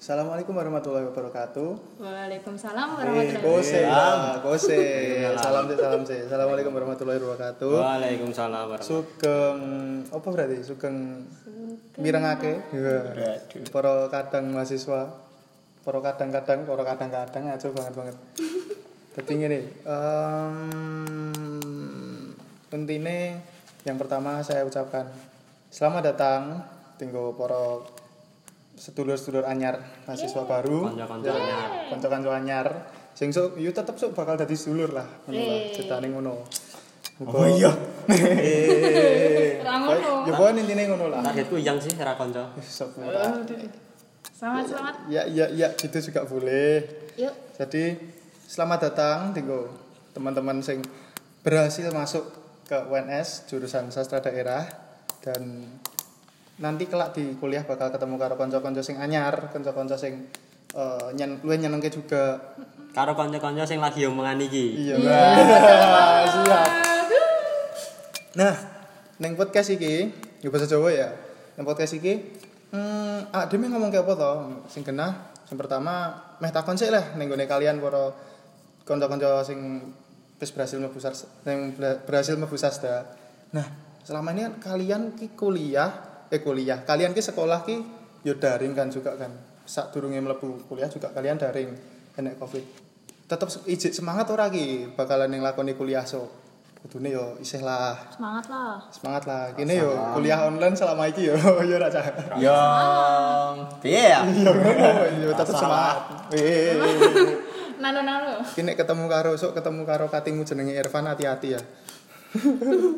Assalamualaikum warahmatullahi wabarakatuh. Waalaikumsalam Eh, warahmatullahi kose, wabarakatuh. ya, kose. Salam sih, salam sih. Assalamualaikum warahmatullahi wabarakatuh. Waalaikumsalam warahmatullahi Sugeng apa berarti? Sugeng mirengake. Iya. Para kadang mahasiswa. Para kadang-kadang, para kadang-kadang aja banget banget. Dadi ngene, em intine yang pertama saya ucapkan selamat datang tinggal para sedulur-sedulur anyar mahasiswa baru. Kanca-kanca Ya, anyar. Kanca-kanca anyar. Sing sok yo tetep sok bakal dadi sedulur lah, ngono lah. Eh. Ceritane ngono. Oh iya. Eh. Ora ngono. Ya pokoknya intine ngono lah. Targetku yang sih ra kanca. Selamat selamat. Ya ya ya gitu juga boleh. Yuk. Jadi selamat datang tinggal teman-teman sing berhasil masuk ke UNS jurusan sastra daerah dan nanti kelak di kuliah bakal ketemu karo kanca-kanca sing anyar, kanca-kanca sing eh nyen luwih nyenengke juga. Karo kanca-kanca sing lagi omongan iki. Iya, siap. Nah, neng podcast iki, yo bahasa Jawa ya. Neng podcast iki, hmm, ah dhewe ngomong ke apa to? Sing genah, sing pertama meh takon sik lah ning gone kalian para kanca-kanca sing wis berhasil mlebu sas- sing berhasil mlebu sasda. Nah, selama ini kan kalian ki kuliah, eh kuliah, kalian ki sekolah ki yo daring kan juga kan. Sak durunge mlebu kuliah juga kalian daring kena Covid. Tetep ijik semangat ora ki bakalan yang lakoni kuliah so. Kudune yo isih lah. Semangat lah. Semangat lah. Kini yo kuliah online selama iki yo yo ora cah. Yang piye ya? Yo yo tetep semangat. Nano nano. Kini ketemu karo sok ketemu karo katingmu jenenge Irfan hati-hati ya.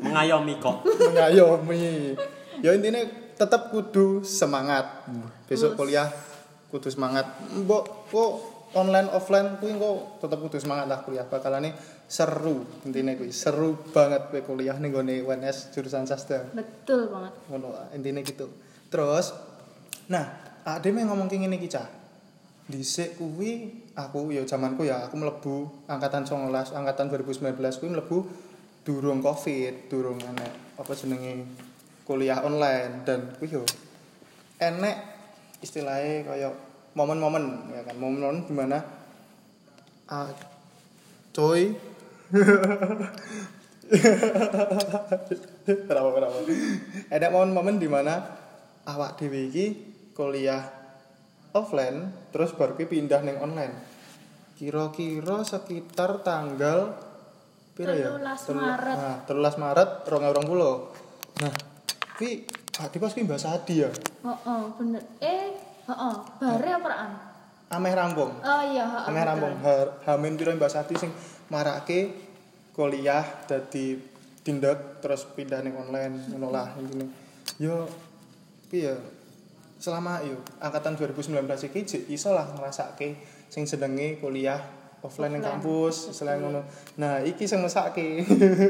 Mengayomi kok. Mengayomi. Yo intine tetep kudu semangat. Besok kuliah kudu semangat. Mbok kok online offline kuwi kok tetep kudu semangat lah kuliah bakalane seru intine kuwi seru banget kowe kuliah ning gone UNS jurusan sastra. Betul banget. ngono intine gitu terus nah ade meh ngomong ki ngene iki cah dhisik kuwi aku ya zamanku ya aku mlebu angkatan 19 angkatan 2019 kuwi mlebu durung covid durung enek apa jenenge kuliah online dan kuwi yo enek istilahnya kaya momen-momen ya kan? Momen-momen di mana ah coy. Kenapa kenapa? Ada momen-momen di mana awak dhewe iki kuliah offline terus baru ki pindah neng online. Kira-kira sekitar tanggal pira ya? 13 Telu- Maret. nah 13 Maret 2020 nah ki adi pas ki bahasa adi ya? Oh, oh bener. Eh, oh, oh. bare apa raan? ameh rampung? Oh iya, oh, ameh rampung. Ha- hamin pira bahasa adi sing marake kuliah dadi tindak terus pindah ning online ngono lah intine. Yo piye? Selama yo angkatan 2019 iki iso lah ngrasake sing senenge kuliah offline Offline. kampus selain ngono nah iki sing mesake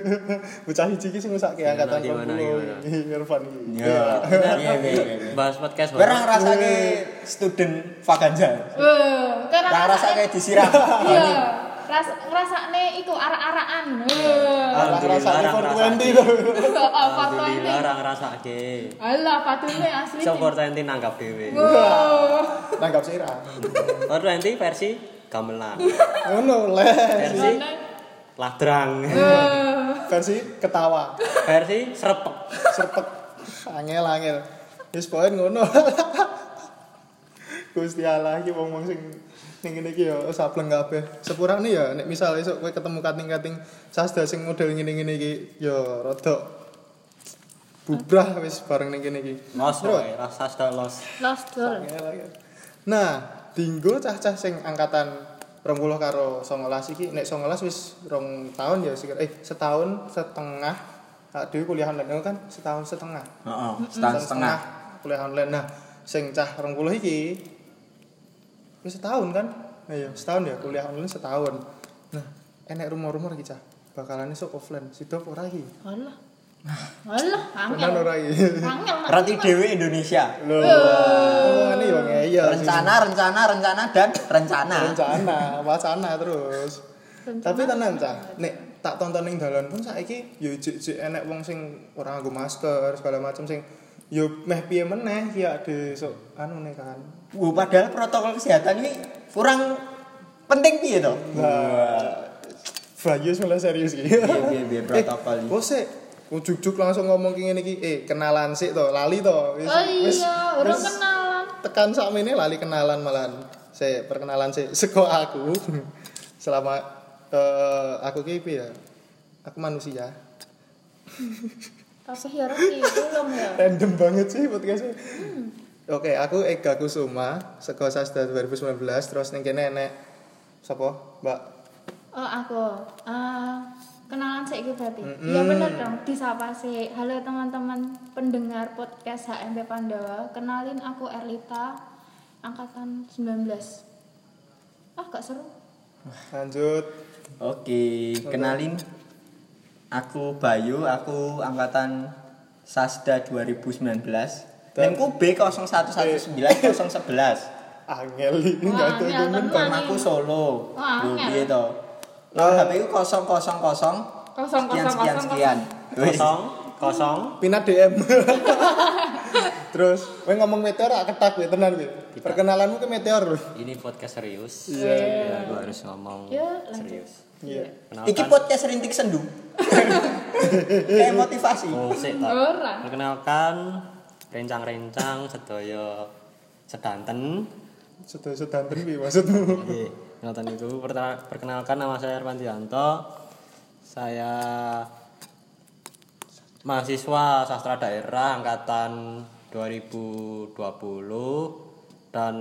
bocah iki sing mesake angkatan Gimana, gimana, 20 Irfan iki Ya. Iya, iya, iya. Bahas podcast. Ngerasake student Faganjar. Eh, kan Orang ngerasake disiram. Iya. Ras ngrasakne iku arak-arakan. Eh. Alhamdulillah, rasane orang 420 lho Oh, Alhamdulillah 420. orang ngrasake. Alah, patune asli. So 420 nanggap dhewe. Nanggap sirah 420 versi gamelan. ngono le Versi ladrang. versi ketawa Versi srepek. serpek angel angel wis poin ngono Gusti Allah iki wong-wong sing ning ngene iki ya sableng kabeh. Sepurane ya nek misal esuk kowe ketemu kating-kating sasda sing model ngene-ngene iki ya rada bubrah wis bareng ning kene iki. Los wae, rasa sta los. Angel. Nah, dinggo cah-cah sing angkatan 20 karo 19 iki nek 19 wis rong tahun ya sekitar eh setahun setengah Hak dhewe kuliah online kan setahun setengah. Heeh, setahun setengah. kuliah online. Nah, sing cah 20 iki wis setahun kan? Ayo, setahun ya kuliah online setahun. Nah, enek rumor-rumor iki cah. Bakalan esuk offline. Sido ora iki. Alah. Alah, Tenan angel. ora iki. Angel. Mak. Berarti Dewi Indonesia. Lho. Oh, ini yo ngeyel. Rencana, rencana, rencana dan rencana. rencana, wacana terus. Tapi tenan cah, nek tak tonton ning dalan pun saiki yo jek-jek enek wong sing ora nganggo masker segala macam sing yo meh piye meneh ya de sok anu nih kan. Wah, padahal protokol kesehatan ini kurang penting piye to? Wah. Bayu malah serius. Piye piye piye protokol Eh, ujuk-ujuk langsung ngomong ki ngene iki, eh kenalan sik to, lali to. Wis- Oh iya, wis kenalan. Tekan sakmene lali kenalan malahan. Saya perkenalan sik seko aku. Selama eh, aku ki piye ya? Aku manusia. Tapi ya belum ya. Random banget sih podcastnya. Oke, aku Ega Kusuma, seko Sasda 2019, terus ning kene enek sapa? Mbak Oh aku, Eh, kenalan sih gitu berarti. Iya bener dong, disapa sih. Halo teman-teman pendengar podcast HMP Pandawa. Kenalin aku Erlita, angkatan 19. Ah gak seru. lanjut. Oke, kenalin aku Bayu, aku angkatan Sasda 2019. Dan- Nengku B0119011. Angel ini Wah, enggak ada tenan. Aku solo. Wah, angel. piye Nah, HP ku 000 Kosong sekian kosong sekian kosong. sekian. Kosong, kosong. Pinat DM. Terus, kowe ngomong meteor gak ketak kowe tenan kowe. Perkenalanmu ke meteor. Ini podcast serius. Iya. Ya, aku harus ngomong lanjut. serius. Iya. Iki Kenalkan. podcast rintik sendu. Kayak motivasi. Oh, sik. Perkenalkan rencang-rencang sedaya sedanten. Sedang-sedang piye maksudmu? Nggih, ngoten itu. Perkenalkan nama saya Erwantianto. Saya mahasiswa sastra daerah angkatan 2020 dan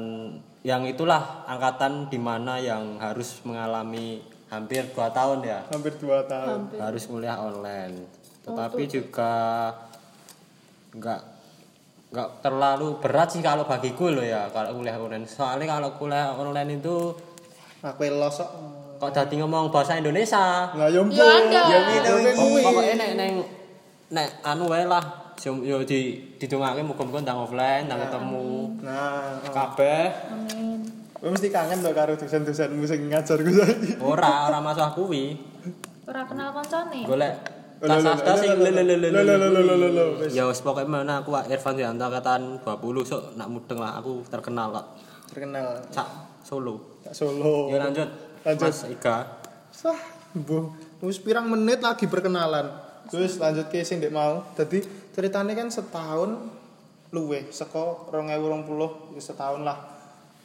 yang itulah angkatan di mana yang harus mengalami hampir 2 tahun ya Hampir 2 tahun. harus kuliah online tetapi juga nggak nggak terlalu berat sih kalau bagiku loh ya kalau kuliah online soalnya kalau kuliah online itu Aku los kok. kok jadi ngomong bahasa Indonesia Lah yo Ya. Ya gitu pokoknya nek neng nek anu wae lah Yo- yo di didongake muga-muga ndang offline ndang ketemu Nah, kabeh Amin. kowe mesti kangen to karo dosen-dosenmu sing ngajar ku saiki. ora ora masalah kuwi Ora kenal koncone. golek Sing ya wis pokoke mana aku Irfan Dianto angkatan 20 sok nak mudeng lah aku terkenal kok Terkenal sak Solo Kak Solo. ya lanjut Lanjut. Mas Ika Sah, bu, wis pirang menit lagi perkenalan. Terus lanjut ke sing ndek mau. Jadi ceritanya kan setahun luwe seko 2020 wis setahun lah.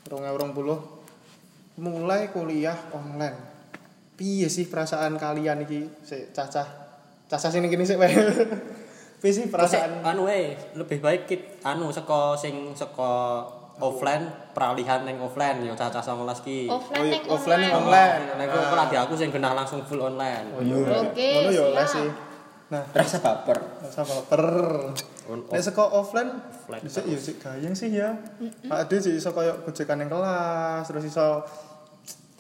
2020 mulai kuliah online. Piye sih perasaan kalian iki? Sik cacah. Cacah sini gini sik wae. Piye sih perasaan perasaan anu wae lebih baik kit anu saka sing saka offline peralihan ning offline yo cacah 19 ki Oh, Offline iya, ning offline ning online. online. nek kok lagi aku sing genah langsung full online Oh iya. Oke, Ngono ya sih. Nah, Rasa baper. rasa baper. Nek saka offline bisa ya sik gayeng sih ya. Ade sih iso koyo gojekan yang kelas, terus iso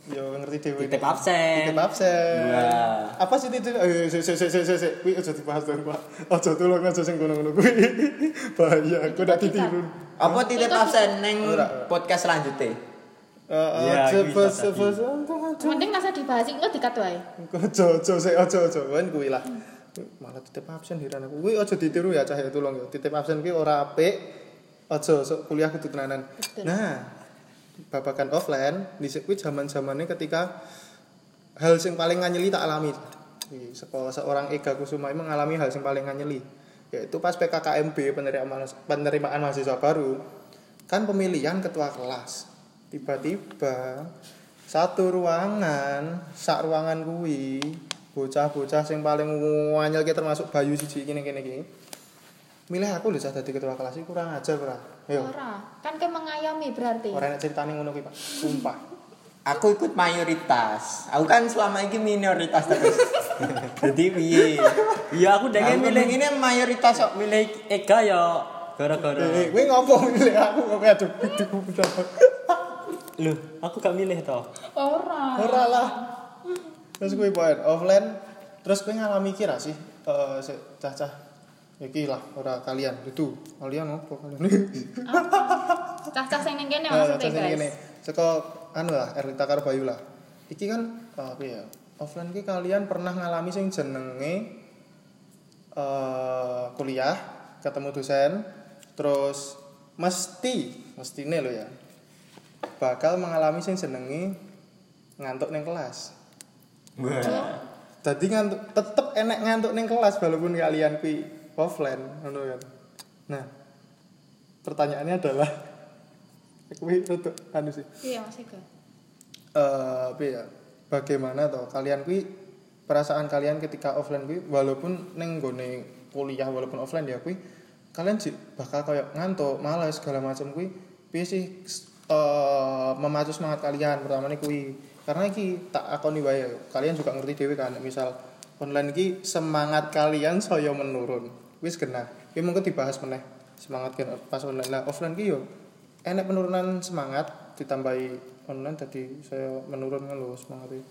yo ngerti dhewe. Titip absen. Titip absen. Wah. Apa sih titip eh sik sik sik sik sik kuwi aja dibahas dong, Pak. Aja tulung aja sing ngono-ngono kuwi. Bahaya, aku ndak ditiru. Apa titip absen neng podcast selanjutnya? Eh, Ya, bas tadi. bas Penting masa dibahas engko dikat wae. Aja aja sik aja aja kan kuwi lah. Malah titip absen heran aku. Kuwi aja ditiru ya cah ya tulung ya. Titip absen kuwi ora apik. Aja sok kuliah kudu tenanan. Nah, babakan offline di kuwi zaman-zamane ketika hal sing paling nganyeli tak alami. Iki, Seko seorang Ega Kusuma mengalami hal yang paling nganyeli yaitu pas PKKMB penerimaan mahasiswa baru kan pemilihan ketua kelas. Tiba-tiba satu ruangan sak ruangan kuwi bocah-bocah sing paling wanyel ki termasuk Bayu siji kene kene iki milih aku lho dadi ketua kelas kurang ajar ora yo Ora, kan ke mengayomi berarti. ora enak ceritane ngono Pak sumpah Aku ikut mayoritas. Aku kan selama ini minoritas terus. Jadi piye? iya aku pengen milih ini mayoritas kok. milih Ega ya gara-gara eh kowe ngopo milih aku kok kayak aduh udah Loh, aku gak milih toh. Ora. ora lah terus kowe poin offline terus kowe ngalami kira sih eh cah-cah iki lah ora kalian itu kalian opo kalian Cah-cah sing ning kene Nah, maksudnya guys. Saka anu lah Erlita karo Bayu lah. Iki kan eh, apa ya? Offline ki kalian pernah ngalami sing jenenge eh kuliah, ketemu dosen, terus mesti mestine lo ya bakal mengalami sing jenenge ngantuk ning kelas Wah. Dadi ngantuk tetep enek ngantuk ning kelas walaupun kalian kuwi offline ngono kan. Nah, pertanyaannya adalah kuwi rada anu sih. Iya Mas Ega. Eh, apa ya? Bagaimana toh kalian kuwi perasaan kalian ketika offline kuwi walaupun ning gone kuliah walaupun offline ya kuwi kalian sih bakal kayak ngantuk, malas segala macam kuwi piye sih eh memacu semangat kalian pertama nih kuwi karena iki tak akoni wae kalian juga ngerti dhewe kan misal online iki semangat kalian saya menurun wis kena iki mungkin dibahas meneh semangat kan pas online lah offline ki yo enek penurunan semangat ditambahi online tadi saya menurun lho semangatnya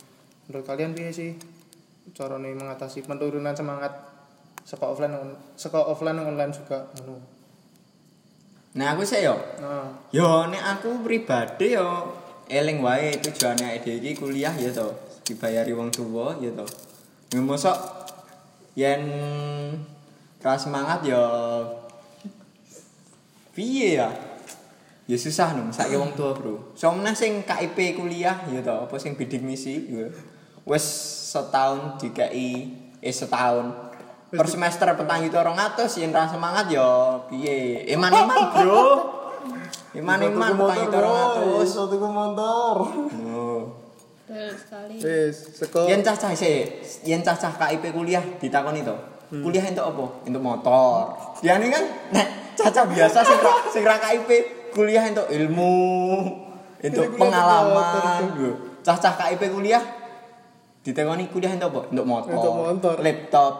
menurut kalian piye sih carane mengatasi penurunan semangat saka offline saka offline online juga ngono Nah, aku sih yo. nah Yo nek aku pribadi yo eling wae tujuane ide iki kuliah ya to. Dibayari wong tua ya to. Ya mosok yen ra semangat yo. Piye ya? Ya susah nung. Saiki wong tua, Bro. Soalnya sing KIP kuliah ya to, apa sing bidik misi ya. Wis setahun dikai eh setahun. Per semester petang itu orang atas yen ra semangat yo. Piye? Iman-iman bro. Iman-iman petang itu orang atas satu motor. Oh. Betul sekali. wis saka yen cacah sih yen cacah KIP kuliah ditakoni to kuliah untuk apa untuk motor dia ini kan nek cacah biasa sing ra sing ra KIP kuliah untuk ilmu untuk pengalaman cacah KIP kuliah ditakoni kuliah untuk apa untuk motor Untuk motor. laptop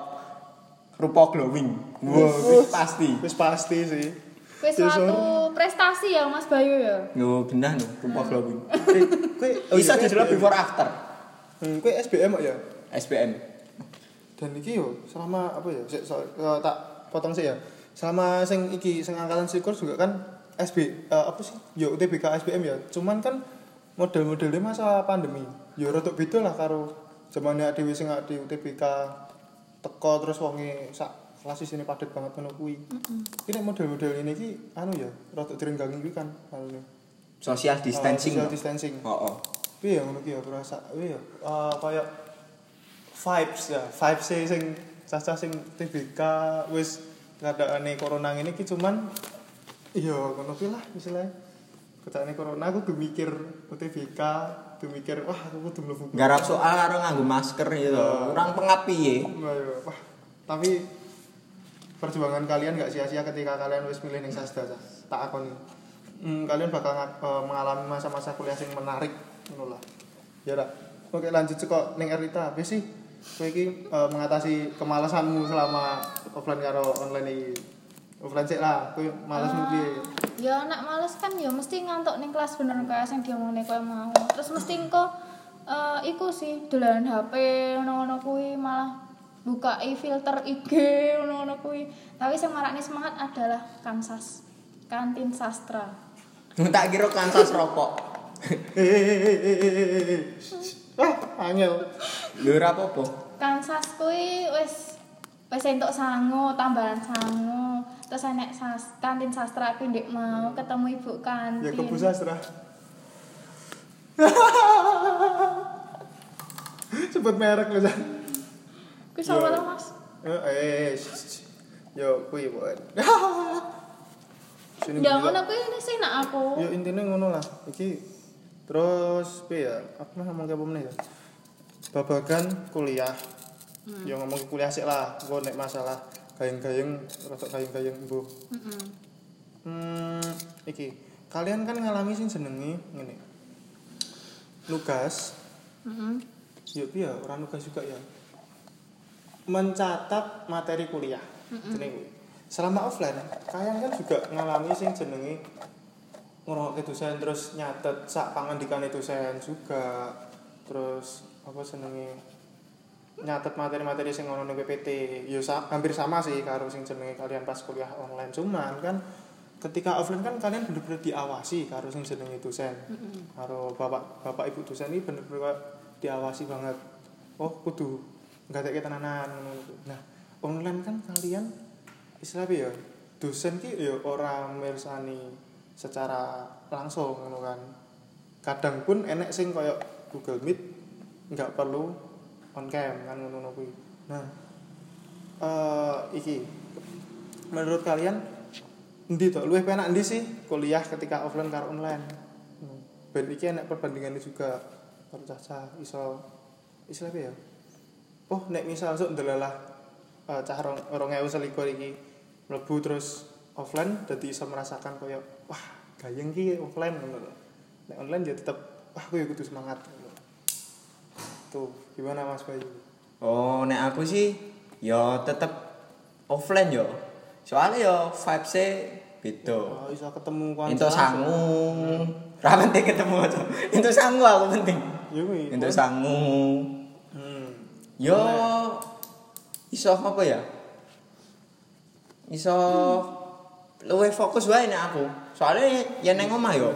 rupa glowing wah wis pasti wis pasti sih Wis Ya, suatu prestasi ya Mas Bayu ya. Yo benar nih, rupa glowing. Kue, oh Bisa iya, didelok before after. Hmm, kue SBM kok ya. SBM. Dan iki yo selama apa ya? Sik, so, eh, tak potong sih ya. Selama sing iki sing angkatan sikur juga kan SB eh, apa sih? Yo UTBK SBM ya. Cuman kan model-modelnya masa pandemi. Yo rada beda lah karo zamane dhewe sing di UTBK teko terus wonge sak kelas sini padat banget ngono kuwi. Iki nek model-model ini iki anu ya, rada direnggangi kuwi kan anu. Social distancing. social no? distancing. Oh, oh. Piye ya ngono ki ya berasa piye ya eh kaya vibes ya, vibes e sing cacah sing TBK wis ngadakane corona ngene ki cuman iya ngono lah istilahnya. Ketakane corona aku kudu mikir UTBK, kudu mikir wah aku kudu mlebu. Garap soal karo nganggo masker gitu. Oh. Orang pengapi ya. Wah, iya. Wah, tapi perjuangan kalian gak sia-sia ketika kalian wis milih ning sastra tak akoni. Hmm, kalian bakal eh, mengalami masa-masa kuliah yang menarik ngono lah. Ya dak. Oke lanjut kok ning Erita. Piye sih kowe iki eh, mengatasi kemalasanmu selama offline karo online iki? Offline sih lah, kowe malasmu Ah, piye? Ya anak males kan ya mesti ngantuk ning kelas bener kayak sing diomongne kowe mau. Terus mesti engko eh iku sih dolanan HP ngono-ngono kuwi malah buka filter IG ngono-ngono kuwi. Tapi sing marakne semangat adalah Kansas. Kantin sastra. Tak kira kansas rokok. Ah, angel. Lho ora apa-apa. Kansas kuwi wis wis entuk sangu, tambahan sangu. Terus enek sas, kantin sastra kuwi ndek mau ketemu ibu kantin. Ya kebu sastra. Sebut merek loh, San. Kuwi sapa Yo. to, Mas? Eh, eh. Yo, kuwi buat. Ya gila. ngono kuwi ini sih nak aku. Yo intinya ngono lah. Iki terus piye ya? Apa mah ngomong ke apa ya? Babagan kuliah. Yo ngomong ke kuliah sih lah. Engko nek masalah gayeng-gayeng, rada gayeng-gayeng mbuh. Heeh. Hmm, iki kalian kan ngalami sing jenenge ngene. Nugas, Heeh. ya piye ora nugas juga ya. Mencatat materi kuliah. Jenenge kuwi. Selama offline, kalian kan juga ngalami sing jenenge ngrungokke dosen terus nyatet sak pangandikane dosen juga. Terus apa jenenge nyatet materi-materi sing ono ning PPT. Ya sa- hampir sama sih karo sing jenenge kalian pas kuliah online. Cuman kan ketika offline kan kalian bener-bener diawasi karo sing jenenge dosen. Karo bapak bapak ibu dosen ini bener-bener kayak diawasi banget. Oh, kudu nggak tenanan ngono. Nah, online kan kalian istilah apa ya? dosen ki ya ora mirsani secara langsung ngono kan. Kadang pun enek sing koyo Google Meet nggak perlu on cam kan ngono nah eh iki. Menurut kalian endi to? Luwih penak endi sih kuliah ketika offline karo online? Hmm. ben iki enek perbandingannya juga karo cah-cah iso apa ya? Oh nek misal sok ndelalah uh, cah rong 2021 iki mlebu terus offline dadi iso merasakan koyo wah gayeng ki offline ngono lho. Nek online dia tetep wah aku ya kudu semangat. Tuh, gimana Mas Bayu? Oh, nek aku sih ya tetep offline yo. Soalnya yo vibes beda. Oh, iso ketemu kanca. Itu sangu. Ra penting ketemu aja. Itu sangu aku penting. Ya kuwi. Itu sangu. Hmm. Yo iso apa ya? Iso luwih fokus wae nek aku. Soalnya ya neng omah yo.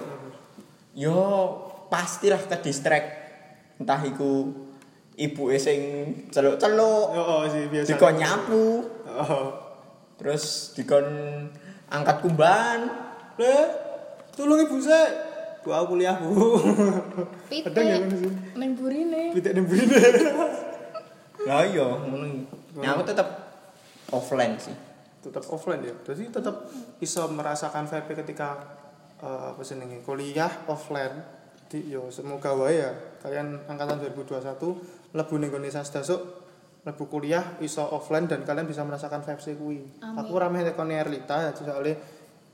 Yo pastilah ke distract. Entah iku ibu sing celuk-celuk, Yo oh, sih biasa. dikon nyapu, Oh. terus dikon angkat kumban. Le, tolong ibu saya. Bu aku kuliah, Bu. Pitik Kadang ya burine. Pitik nembune. Lah iya, ngono. Nah, aku tetep offline sih. Tetap offline ya. Jadi tetap bisa merasakan vibe ketika eh, apa jenenge kuliah offline. Di yo semoga wae ya kalian angkatan 2021 mlebu ning gone Sasda sok mlebu kuliah iso offline dan kalian bisa merasakan vibes kuwi. Amin. Aku rame tekone Erlita ya soalnya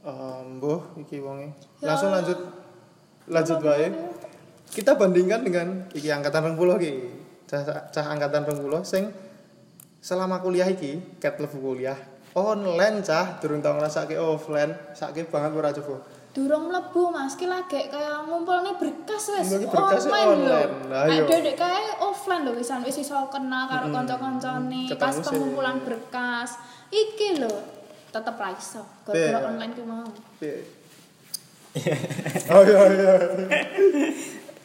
eh, mbuh iki wonge. Langsung lanjut lanjut wae. Kita bandingkan dengan iki angkatan 20 iki. Cah, cah angkatan 20 sing selama kuliah iki ket lebu kuliah online cah. Durung tau ngrasake offline. Sakit banget ora coba. Durung mlebu Mas, ki lagi kayak ngumpulne berkas wis. Wis online online. Nek yo. dedek kae offline lho. Wisan wis iso kenal karo kanca-kancane. Ketemu pas sih. pengumpulan berkas. Iki lho. Tetep ra iso. Iya. online ki mau. Oh iya iya.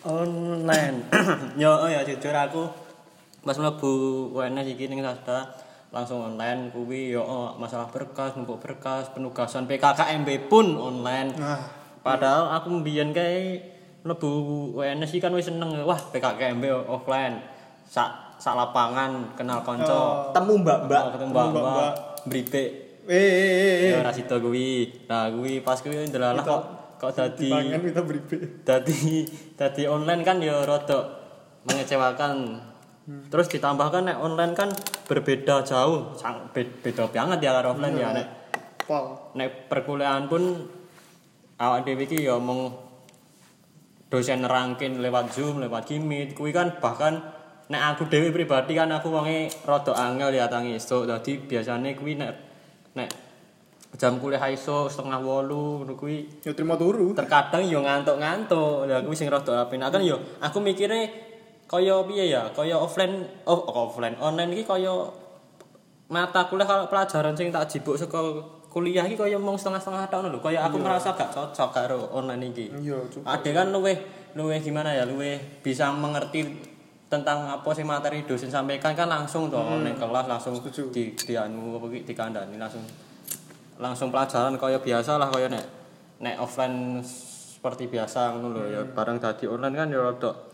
Online. Yo oh ya jujur aku pas mlebu UNS iki ning Sasda langsung online kuwi yo oh, masalah berkas numpuk berkas penugasan PKKMB pun online. Nah. Padahal aku mbiyen kae mlebu iki kan wis seneng. Wah PKKMB offline. Sak sak lapangan kenal kanca. Temu mbak-mbak. Oh, ketemu mbak-mbak. mbak-mbak. Bribek eh eh eh eh ya ora sida kuwi. Nah kuwi pas kuwi ndelalah kok kok dadi kita dadi dadi online kan ya rada mengecewakan terus ditambahkan nek online kan berbeda jauh. Sang be- beda banget ya karo offline ya. Nek pol. nek perkuliahan pun awak dhewe iki ya mung dosen nerangkin lewat Zoom, lewat Gimit, kuwi kan bahkan nek aku dhewe pribadi kan aku wonge rada angel ya tangi esuk. Dadi biasane kuwi nek nek jam kuliah esuk setengah wolu ngono kuwi yo terima turu. terkadang yo ngantuk-ngantuk. Lah kuwi sing rada apenak kan yo aku mikire kaya piye ya? Kaya offline oh offline online iki kaya mata kuliah kalau pelajaran sing tak jibuk saka kuliah iki kaya mung setengah-setengah tahun lho. Kaya aku merasa gak cocok karo online iki. iya Ade kan luweh luweh gimana ya? Luweh bisa mengerti tentang apa sih materi dosen sampaikan kan langsung toh ning kelas langsung Setuju. di di anu apa ki dikandani langsung langsung pelajaran kaya biasa lah kaya nek nek offline seperti biasa ngono lho ya barang dadi online kan ya rada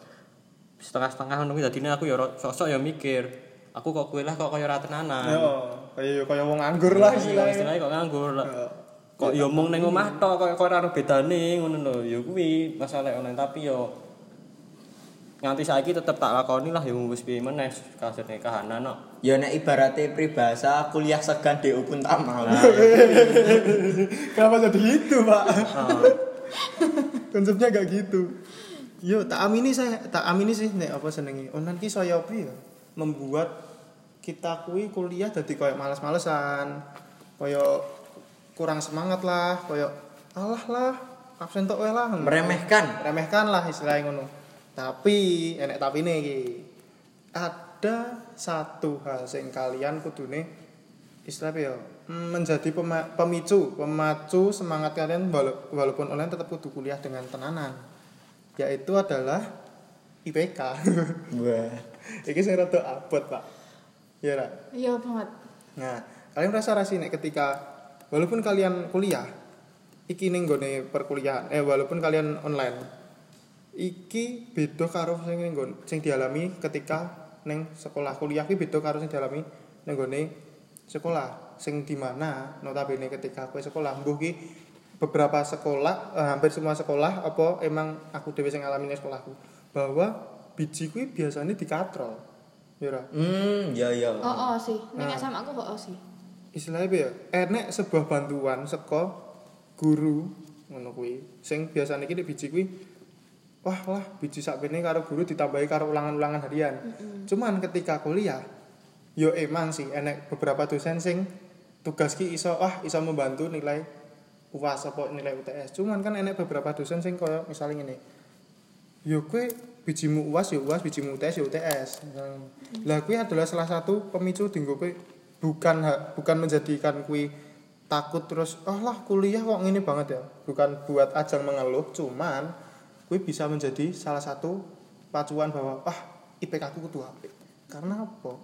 setengah-setengah ngono kuwi dadine aku ya sosok ya mikir aku kok kuwi lah kok kaya ra tenanan. Yo kaya kaya wong nganggur lah Iya, istilahnya. istilahnya kok nganggur lah. Yo. kok ya mung ning omah tok kok kok ora ono bedane ngono lho. Ya kuwi masalah online. Tapi yo nganti saiki tetep tak lakoni lah ya wis piye meneh kasus nikahan no. Ya nek ibaratnya pribahasa kuliah segan DO pun tak mau. kenapa jadi gitu pak? Konsepnya gak gitu yo tak amini saya tak amini sih nek apa senengi. Online ki saya apa ya? Membuat kita kui kuliah jadi kayak males-malesan. Kayak kurang semangat lah kayak alah lah absen tok lah. Meremehkan. remehkan lah istilahnya ngono. Tapi enek tapi nih ada satu hal sing kalian kudune istilahnya ya? Mm, menjadi pema- pemicu pemacu semangat kalian wala- walaupun online tetap kudu kuliah dengan tenanan yaitu adalah IPK Wah. iki sing rada abot pak ya Ra? Iya banget. Nah, kalian merasa rasih nek ketika walaupun kalian kuliah iki ning nggone perkuliahan eh walaupun kalian online iki beda karo sing ning sing dialami ketika ning sekolah kuliah iki beda karo sing dialami ning nggone sekolah sing di mana notabene ketika aku sekolah mbuh ki beberapa sekolah eh, hampir semua sekolah apa emang aku dhewe sing ngalami ning sekolahku bahwa biji kuwi biasanya dikatrol ya ora Hmm, ya ya. Oh, oh sih. Ning Nah. SMA aku kok oh sih. istilahnya apa ya enek sebuah bantuan saka guru ngono kuwi sing biasanya iki biji kuwi wah wah biji sakbene karo guru ditambahi karo ulangan-ulangan harian cuman ketika kuliah yo emang sih enek beberapa dosen sing tugas ki iso wah iso membantu nilai UAS apa nilai UTS cuman kan enek beberapa dosen sing koyo misalnya ngene yo kowe bijimu UAS ya UAS bijimu UTS ya UTS lah kuwi adalah salah satu pemicu dinggo kowe bukan bukan menjadikan kuwi takut terus oh lah kuliah kok ngene banget ya. Bukan buat ajang mengeluh cuman kuwi bisa menjadi salah satu pacuan bahwa ah IPK ku kudu apik. Karena apa?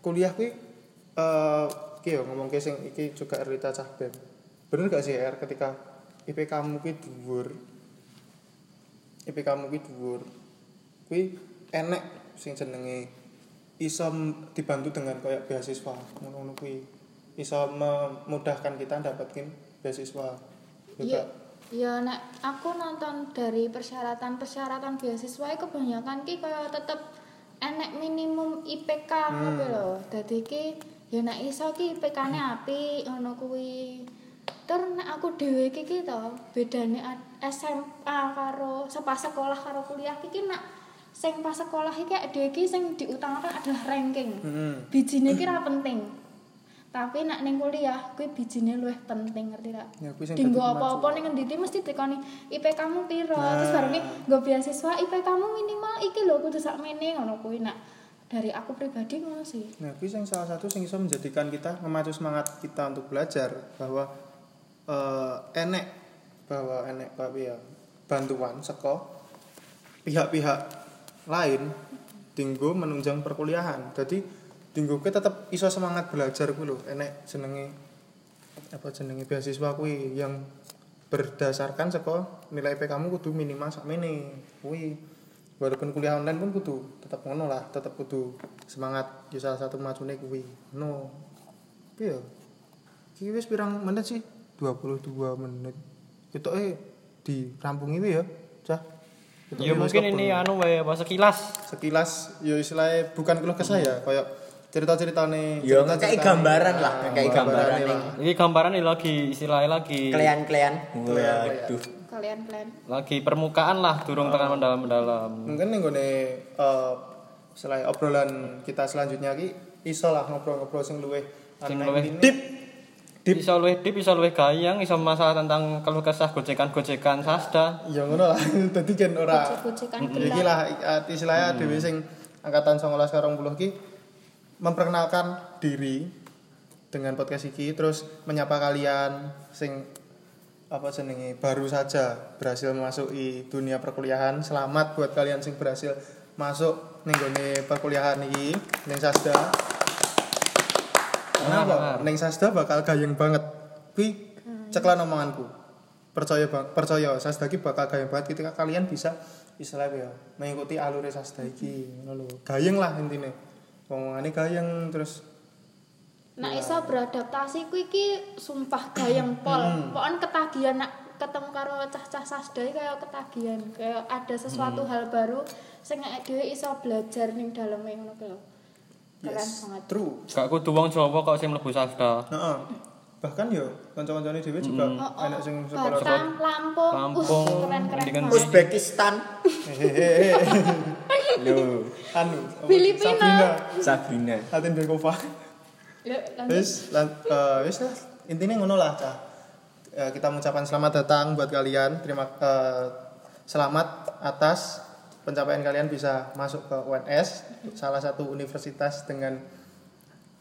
Kuliah kuwi eh yo ngomong ke sing iki juga Rita Cahbem bener gak sih R ketika IPK mu kuwi dhuwur IPK mu kuwi dhuwur kuwi enek sing jenenge iso dibantu dengan kayak beasiswa ngono-ngono kuwi iso memudahkan kita dapetin beasiswa Iya. juga Ya nek aku nonton dari persyaratan-persyaratan beasiswa iki kebanyakan ki kaya tetep enek minimum IPK Hmm. ngono lho. Dadi ki ya nek iso ki IPK-ne apik ngono kuwi. Nek aku dhewe iki ki to, bedane SMA karo sepas sekolah karo kuliah iki nek sing pas sekolah iki dhewe iki sing diutamakan adalah ranking. Heeh. Bijine ki ra penting. Tapi nek ning kuliah kuwi bijine luwih penting ngerti tak? Ya, kuwi sing Dinggo apa-apa ning ngendi mesti tekoni IPK-mu piro. Nah. Terus bareng nggo beasiswa IPK-mu minimal iki lho kudu sakmene ngono kuwi nak dari aku pribadi ngono sih. Nah, kuwi sing salah satu sing iso menjadikan kita memacu semangat kita untuk belajar bahwa eh enek bahwa enek ya. Bantuan saka pihak-pihak lain dinggo menunjang perkuliahan. Jadi dinggo kuwi tetep iso semangat belajar lho, enek jenenge apa jenenge beasiswa kuwi yang berdasarkan saka nilai IPK kamu kudu minimal sakmene kuwi. Walaupun kuliah online pun kudu tetap ngono lah tetap kudu semangat ya salah satu macune kuwi. No piye? Ya iki wis pirang menit sih 22 menit itu eh dirampungi wi ya cah Ketok Ya wis mungkin ini anu wae apa sekilas. sekilas ya istilahnya bukan keluh kesah ya kayak cerita-ceritane Ya, cerita-ceritane. kayak gambaran lah, kayak gambaran nih. Ini gambaran ini lagi istilahnya lagi Klean-klean. Klean-klean. Waduh. Kalian-kalian. lagi permukaan lah durung tekan mendalam-mendalam. mungkin nih gue selain obrolan kita selanjutnya ki iso lah ngobrol-ngobrol sing luwih Sing ini. deep. Deep. Iso luwih deep, iso luwih gayang, iso masalah tentang keluh kesah gojekan-gojekan sasda. ya ngono lah. Dadi kan ora Ya iki lah istilahnya dhewe sing angkatan 19 karo 10 ki memperkenalkan diri dengan podcast iki terus menyapa kalian sing apa jenenge baru saja berhasil masuki dunia perkuliahan. Selamat buat kalian sing berhasil masuk ning perkuliahan iki ning Sasda Kenapa? Ning Sasda bakal gayeng banget. Kuwi ceklan omonganku. Percaya bang, percaya Sasda iki bakal gayeng banget ketika kalian bisa istilahnya ya mengikuti alur Sasda iki ngono lho. Gayeng lah intine. Omongane gayeng terus Nak iso beradaptasi kuwi iki sumpah gayeng pol. Pokoknya ketagihan nak ketemu karo cah-cah sasda iki kaya ketagihan, kayak ada sesuatu hal baru sing dhewe iso belajar ning daleme ngono kuwi. Keren yes, banget. true. Gak kudu wong Jawa kok sing mlebu sasda. Heeh. Bahkan yo kanca-kancane dhewe juga oh. enak sing sekolah Lampung, Lampung, uh, keren-keren. Uzbekistan. Loh, anu? Filipina. Sabrina Berkova Yuk, lanjut. wis eh, wis lah intinya ngono lah cah Eh, kita mengucapkan selamat datang buat kalian terima eh, selamat atas pencapaian kalian bisa masuk ke UNS salah satu universitas dengan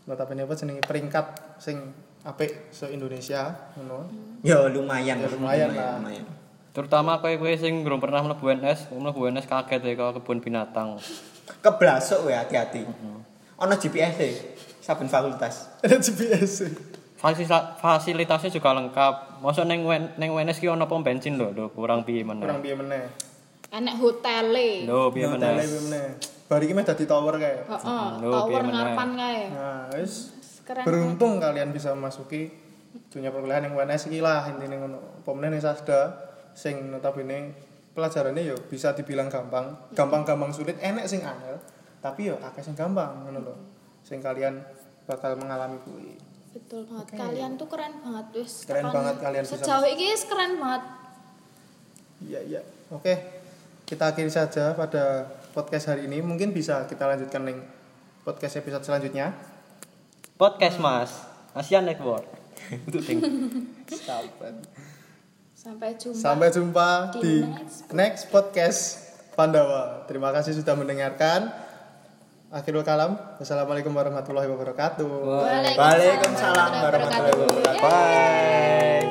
notabene apa jenenge peringkat sing apik se Indonesia ngono Ya lumayan. Ya, lumayan lah. lumayan. Terutama kowe kowe sing belum pernah mlebu UNS, mlebu UNS kaget ya ke kebun binatang. Keblasok ya hati-hati. Ono GPS e saben fakultas. ada GPS Fasila- fasilitasnya juga lengkap. Masa neng wen neng Wenes ki ono pom bensin lho, lho kurang piye meneh. kurang piye meneh enek hotele. Lho piye Hotele meneh. piye meneh? Bari iki meh dadi tower kae. Heeh tower ngarepan kae. Nah wis. Keren beruntung kalian bisa memasuki dunia perkuliahan yang UNS iki lah intine ngono. Apa meneh ning Sasda sing notabene pelajarannya yo bisa dibilang gampang. Gampang-gampang sulit enek sing angel tapi yo akeh sing gampang ngono lho. Sing kalian bakal mengalami kuwi. Betul banget. Kalian tuh keren banget wis. Keren banget kalian bisa sejauh ini keren banget. Iya iya. Oke kita akhiri saja pada podcast hari ini mungkin bisa kita lanjutkan ning podcast episode selanjutnya Podcast Mas. Asian Network. Untuk Sahabat. sampai jumpa Sampai jumpa Di di, next next podcast Pandawa. Terima kasih sudah mendengarkan. Akhirul kalam. Wassalamualaikum warahmatullahi wabarakatuh. Waalaikumsalam Waalaikumsalam warahmatullahi wabarakatuh. Bye.